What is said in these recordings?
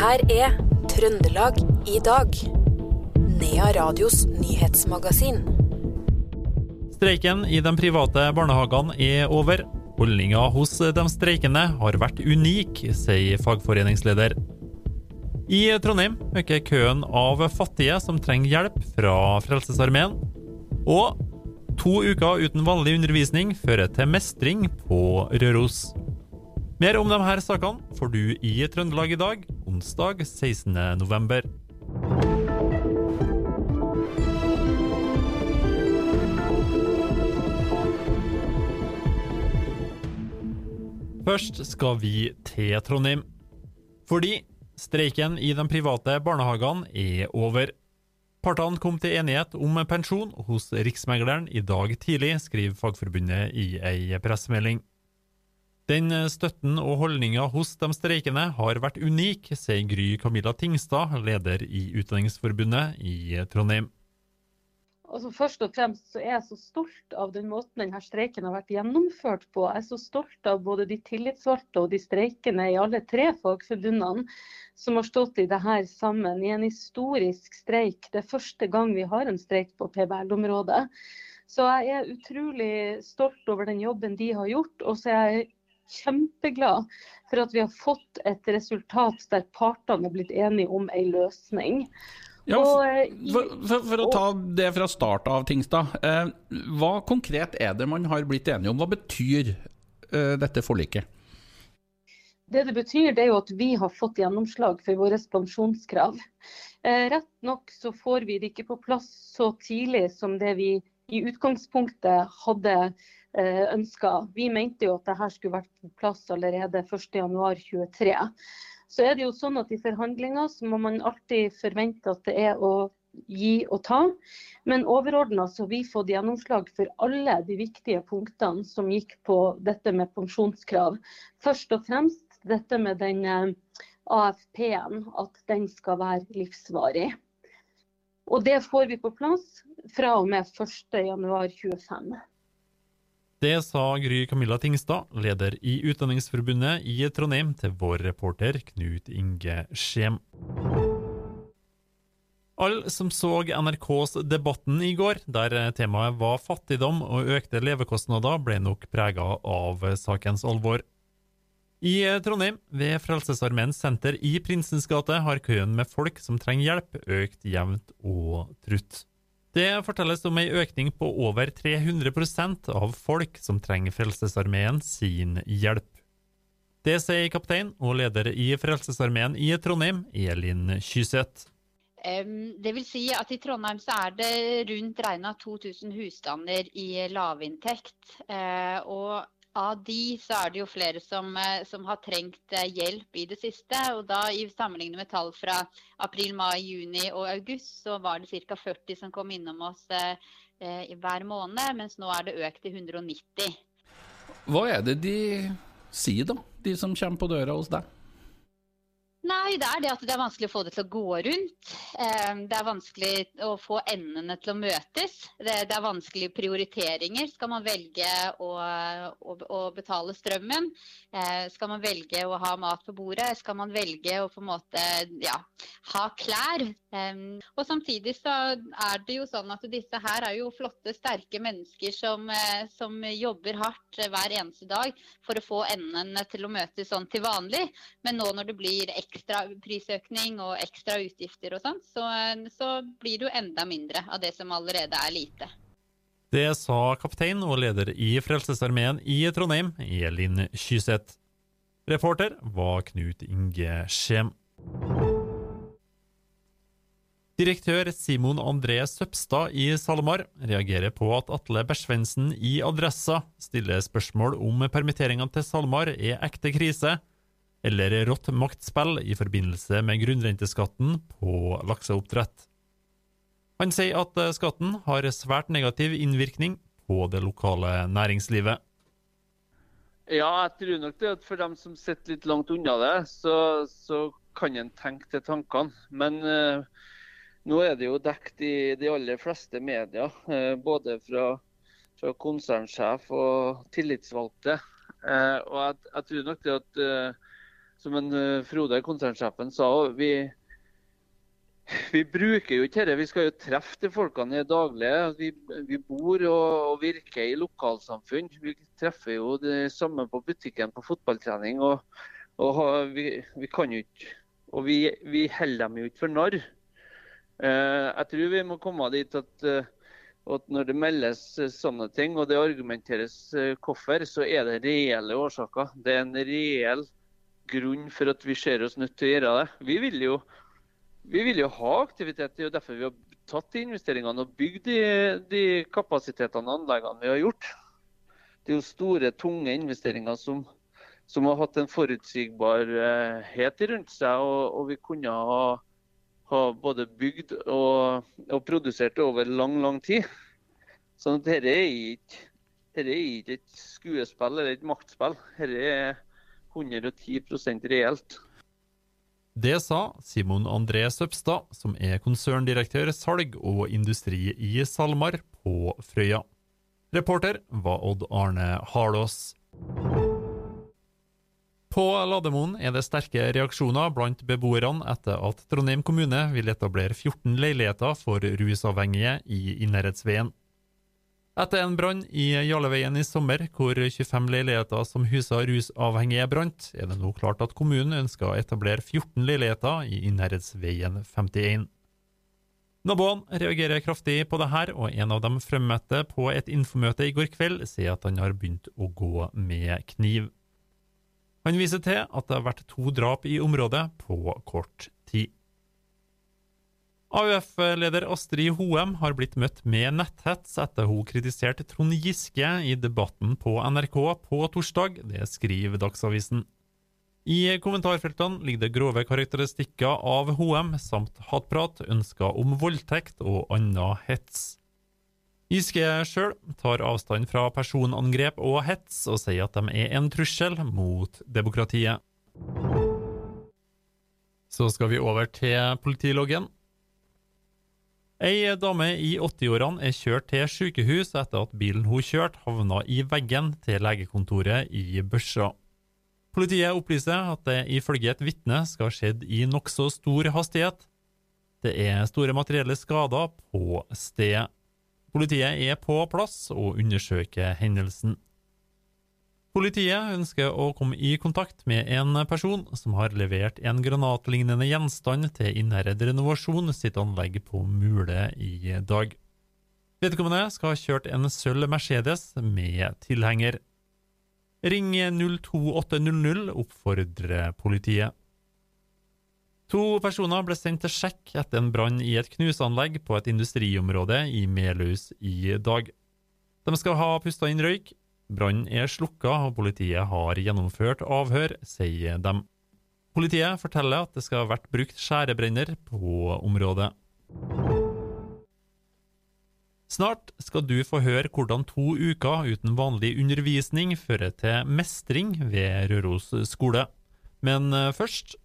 her er Trøndelag i dag. Nea Radios nyhetsmagasin. Streiken i de private barnehagene er over. Holdninga hos de streikende har vært unik, sier fagforeningsleder. I Trondheim øker køen av fattige som trenger hjelp fra Frelsesarmeen. Og to uker uten vanlig undervisning fører til mestring på Røros. Mer om disse sakene får du i Trøndelag i dag, onsdag 16. november. Først skal vi til Trondheim. Fordi streiken i de private barnehagene er over. Partene kom til enighet om pensjon hos Riksmegleren i dag tidlig, skriver Fagforbundet i ei pressemelding. Den støtten og holdninga hos de streikende har vært unik, sier Gry Camilla Tingstad, leder i Utdanningsforbundet i Trondheim. Altså først og fremst så er jeg så stolt av den måten denne streiken har vært gjennomført på. Jeg er så stolt av både de tillitsvalgte og de streikende i alle tre fagforbundene som har stått i det her sammen i en historisk streik. Det er første gang vi har en streik på PBL-området. Så jeg er utrolig stolt over den jobben de har gjort. Og så er jeg kjempeglad for at vi har fått et resultat der partene er blitt enige om en løsning. Ja, for, for, for, å ta det fra start av, Tingstad. Eh, hva konkret er det man har blitt enige om? Hva betyr eh, dette forliket? Det det betyr, det er jo at vi har fått gjennomslag for våre pensjonskrav. Eh, rett nok så får vi det ikke på plass så tidlig som det vi i utgangspunktet hadde eh, ønska. Vi mente jo at dette skulle vært på plass allerede 1.1.23. Så er det jo sånn at I forhandlinger så må man alltid forvente at det er å gi og ta. Men overordna har vi fått gjennomslag for alle de viktige punktene som gikk på dette med pensjonskrav. Først og fremst dette med den eh, AFP-en, at den skal være livsvarig. Og det får vi på plass fra og med 1.1.25. Det sa Gry Camilla Tingstad, leder i Utdanningsforbundet i Trondheim, til vår reporter Knut Inge Skjem. Alle som så NRKs Debatten i går, der temaet var fattigdom og økte levekostnader, ble nok prega av sakens alvor. I Trondheim, ved Frelsesarmeens senter i Prinsens gate, har køen med folk som trenger hjelp, økt jevnt og trutt. Det fortelles om ei økning på over 300% av folk som trenger Frelsesarmeen sin hjelp. Det sier kaptein og leder i Frelsesarmeen i Trondheim, Elin Kyseth. Det vil si at I Trondheim så er det rundt regna 2000 husstander i lavinntekt. Eh, og av de så er det jo flere som, eh, som, har trengt eh, hjelp i det siste. og da I sammenligning med tall fra april, mai, juni og august, så var det ca. 40 som kom innom oss eh, eh, hver måned, mens nå er det økt til 190. Hva er det de sier, da, de som kommer på døra hos deg? Nei, det er det at det er vanskelig å få det til å gå rundt. Eh, det er vanskelig å få endene til å møtes. Det, er vanskelige prioriteringer. Skal man velge å, å, å betale strømmen? Eh, skal man velge å ha mat på bordet? Skal man velge å på en måte ja, ha klær? Eh, og samtidig så er det jo sånn at disse her er jo flotte, sterke mennesker som, som jobber hardt hver eneste dag for å få endene til å møtes sånn til vanlig. Men nå når det blir ekstra ekstra prisøkning og ekstra utgifter og sånn, så, så blir det jo enda mindre av det som allerede er lite. Det sa kaptein og leder i Frelsesarmeen i Trondheim, Elin Kyseth. Reporter var Knut Inge Skjem. Direktør Simon André Søpstad i SalMar reagerer på at Atle Bersvensen i Adressa stiller spørsmål om permitteringene til SalMar er ekte krise, eller rått maktspill i forbindelse med grunnrenteskatten på lakseoppdrett. Han sier at eh, skatten har svært negativ innvirkning på det lokale næringslivet. Ja, jeg tror nok det at for dem som sitter litt langt unna det, så, så kan en tenke til tankene. Men uh, nå er det jo dekt i de aller fleste medier, uh, både fra, fra, konsernsjef og tillitsvalgte. Uh, og jeg, jeg, tror nok det at som en Frode, konsernsjefen, sa, vi, vi bruker jo ikke dette. Vi skal jo treffe de folkene i daglige. Vi, vi bor og, og, virker i lokalsamfunn. Vi treffer jo det samme på butikken på fotballtrening. Og, og vi, vi, kan jo ikke Og vi, vi holder dem jo ikke for narr. Eh, jeg tror vi må komme dit at, eh, at, når det meldes sånne ting, og det argumenteres eh, hvorfor, så er det reelle årsaker. Det er en reell grunn for at vi ser oss nødt til å gjøre det. Vi vil jo vi vil jo ha aktivitet. Det er jo derfor vi har tatt de investeringene og bygd de, de kapasitetene og anleggene vi har gjort. Det er jo store, tunge investeringer som, som har hatt en forutsigbarhet rundt seg. Og, og vi kunne ha, ha både bygd og, og, produsert over lang, lang tid. Så dette er ikke, dette er ikke et skuespill eller et maktspill. Dette er 110 reelt. Det sa Simon André Søpstad, som er konserndirektør salg og industri i SalMar på Frøya. Reporter var Odd Arne Harlås. På Lademoen er det sterke reaksjoner blant beboerne etter at Trondheim kommune vil etablere 14 leiligheter for rusavhengige i Innherredsveien. Etter en brann i Jarleveien i sommer, hvor 25 leiligheter som huser rusavhengige brant, er det nå klart at kommunen ønsker å etablere 14 leiligheter i Innherredsveien 51. Naboene reagerer kraftig på det her, og en av dem fremmøtte på et infomøte i går kveld sier at han har begynt å gå med kniv. Han viser til at det har vært to drap i området på kort tid. AUF-leder Astrid Hoem har blitt møtt med netthets etter hun kritiserte Trond Giske i debatten på NRK på torsdag. Det skriver Dagsavisen. I kommentarfeltene ligger det grove karakteristikker av Hoem samt hatprat, ønsker om voldtekt og annen hets. Giske sjøl tar avstand fra personangrep og hets, og sier at de er en trussel mot demokratiet. Så skal vi over til politiloggen. Ei dame i 80-årene er kjørt til sykehus etter at bilen hun kjørte havna i veggen til legekontoret i Børsa. Politiet opplyser at det ifølge et vitne skal ha skjedd i nokså stor hastighet. Det er store materielle skader på stedet. Politiet er på plass og undersøker hendelsen. Politiet ønsker å komme i kontakt med en person som har levert en granatlignende gjenstand til Innherred Renovasjon sitt anlegg på Mule i dag. Vedkommende skal ha kjørt en sølv Mercedes med tilhenger. Ring 02800 oppfordrer politiet. To personer ble sendt til sjekk etter en brann i et knuseanlegg på et industriområde i Melhus i dag. De skal ha pusta inn røyk, Brannen er slukka, og politiet har gjennomført avhør, sier de. Politiet forteller at det skal ha vært brukt skjærebrenner på området. Snart skal du få høre hvordan to uker uten vanlig undervisning fører til mestring ved Røros skole. Men eh, først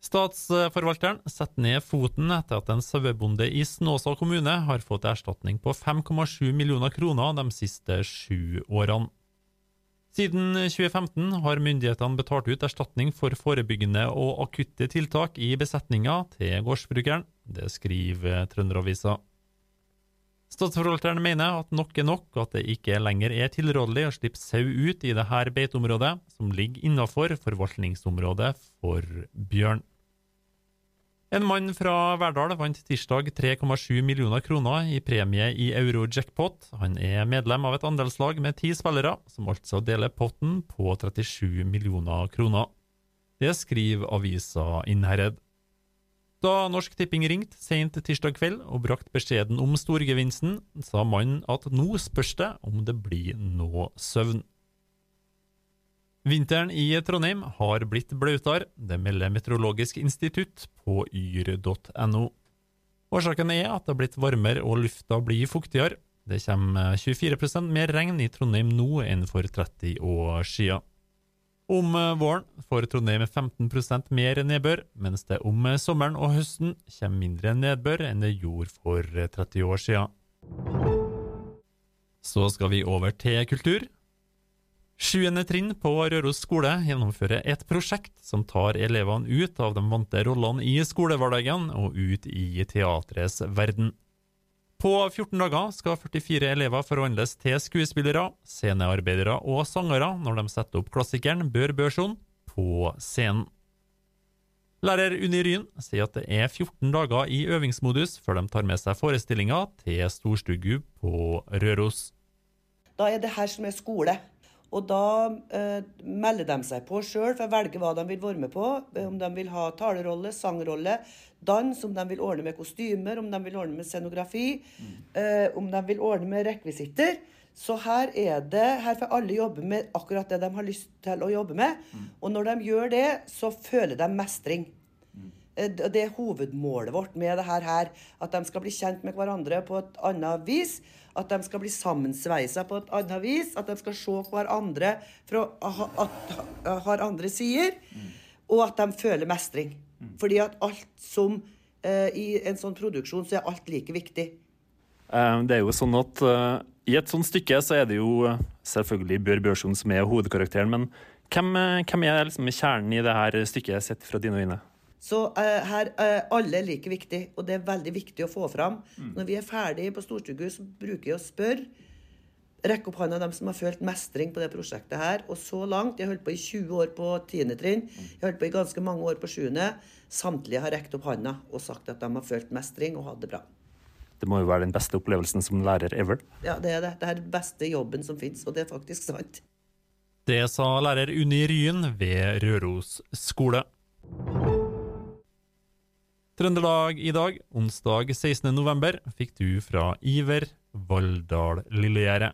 Statsforvalteren setter ned foten etter at en sauebonde i Snåsa kommune har fått erstatning på 5,7 millioner kroner de siste sju årene. Siden 2015 har myndighetene betalt ut erstatning for forebyggende og akutte tiltak i besetninga til gårdsbrukeren. Det skriver Trønderavisa. Statsforvalteren mener at nok er nok, at det ikke lenger er tilrådelig å slippe sau ut i dette beiteområdet, som ligger innafor forvaltningsområdet for bjørn. En mann fra Verdal vant tirsdag 3,7 millioner kroner i premie i euro-jackpot. Han er medlem av et andelslag med ti spillere, som altså deler potten på 37 millioner kroner. Det skriver avisa Innherred. Da Norsk Tipping ringte sent tirsdag kveld og brakte beskjeden om storgevinsten, sa mannen at nå spørs det om det blir noe søvn. Vinteren i Trondheim har blitt blautere, det melder Meteorologisk institutt på yr.no. Årsaken er at det har blitt varmere og lufta blir fuktigere. Det kommer 24% mer regn i Trondheim nå enn for 30 år siden. Om våren får Trondheim 15% mer nedbør, mens det om sommeren og høsten kommer mindre nedbør enn det gjorde for 30 år siden. Så skal vi over til kultur. Sjuende trinn på Røros skole gjennomfører et prosjekt som tar elevene ut av de vante rollene i skolehverdagen og ut i teatrets verden. På 14 dager skal 44 elever forvandles til skuespillere, scenearbeidere og sangere når de setter opp klassikeren Bør Børson på scenen. Lærer Unni Ryn sier at det er 14 dager i øvingsmodus før de tar med seg forestillinga til storstugu på Røros. Da er det her som er skole. Og da eh, melder de seg på sjøl for å velge hva de vil være med på. Om de vil ha talerolle, sangrolle, dans, om de vil ordne med kostymer, om de vil ordne med scenografi, eh, om de vil ordne med rekvisitter. Så her er det, her får alle jobbe med akkurat det de har lyst til å jobbe med. Mm. Og når de gjør det, så føler de mestring. Mm. Det er hovedmålet vårt med det her. At de skal bli kjent med hverandre på et annet vis. At de skal bli sammensveisa på et annet vis. At de skal se hverandre fra at, har andre sider. Mm. Og at de føler mestring. Mm. Fordi at alt som eh, I en sånn produksjon så er alt like viktig. Uh, det er jo sånn at uh i et sånt stykke så er det jo eh, selvfølgelig Bjør Børson som er hovedkarakteren, men hvem, eh, hvem er liksom kjernen i det her stykket sett fra dine øyne? Så uh, her uh, Alle er like viktig, og det er veldig viktig å få fram. Mm. Når vi er ferdig på Storstugu, så bruker jeg å spørre Rekke opp hånda dem som har følt mestring på det prosjektet her. Og så langt Jeg holdt på i 20 år på 10. trinn. Jeg har holdt på i ganske mange år på 7. Samtlige har rekt opp hånda og sagt at de har følt mestring og hatt det bra. Det må jo være den beste opplevelsen som lærer ever. Ja, det er det. Det er den beste jobben som fins, og det er faktisk sant. Det sa lærer Unni Ryen ved Røros skole. Trøndelag i dag, onsdag 16.11, fikk du fra Iver Valldal Lillegjerdet.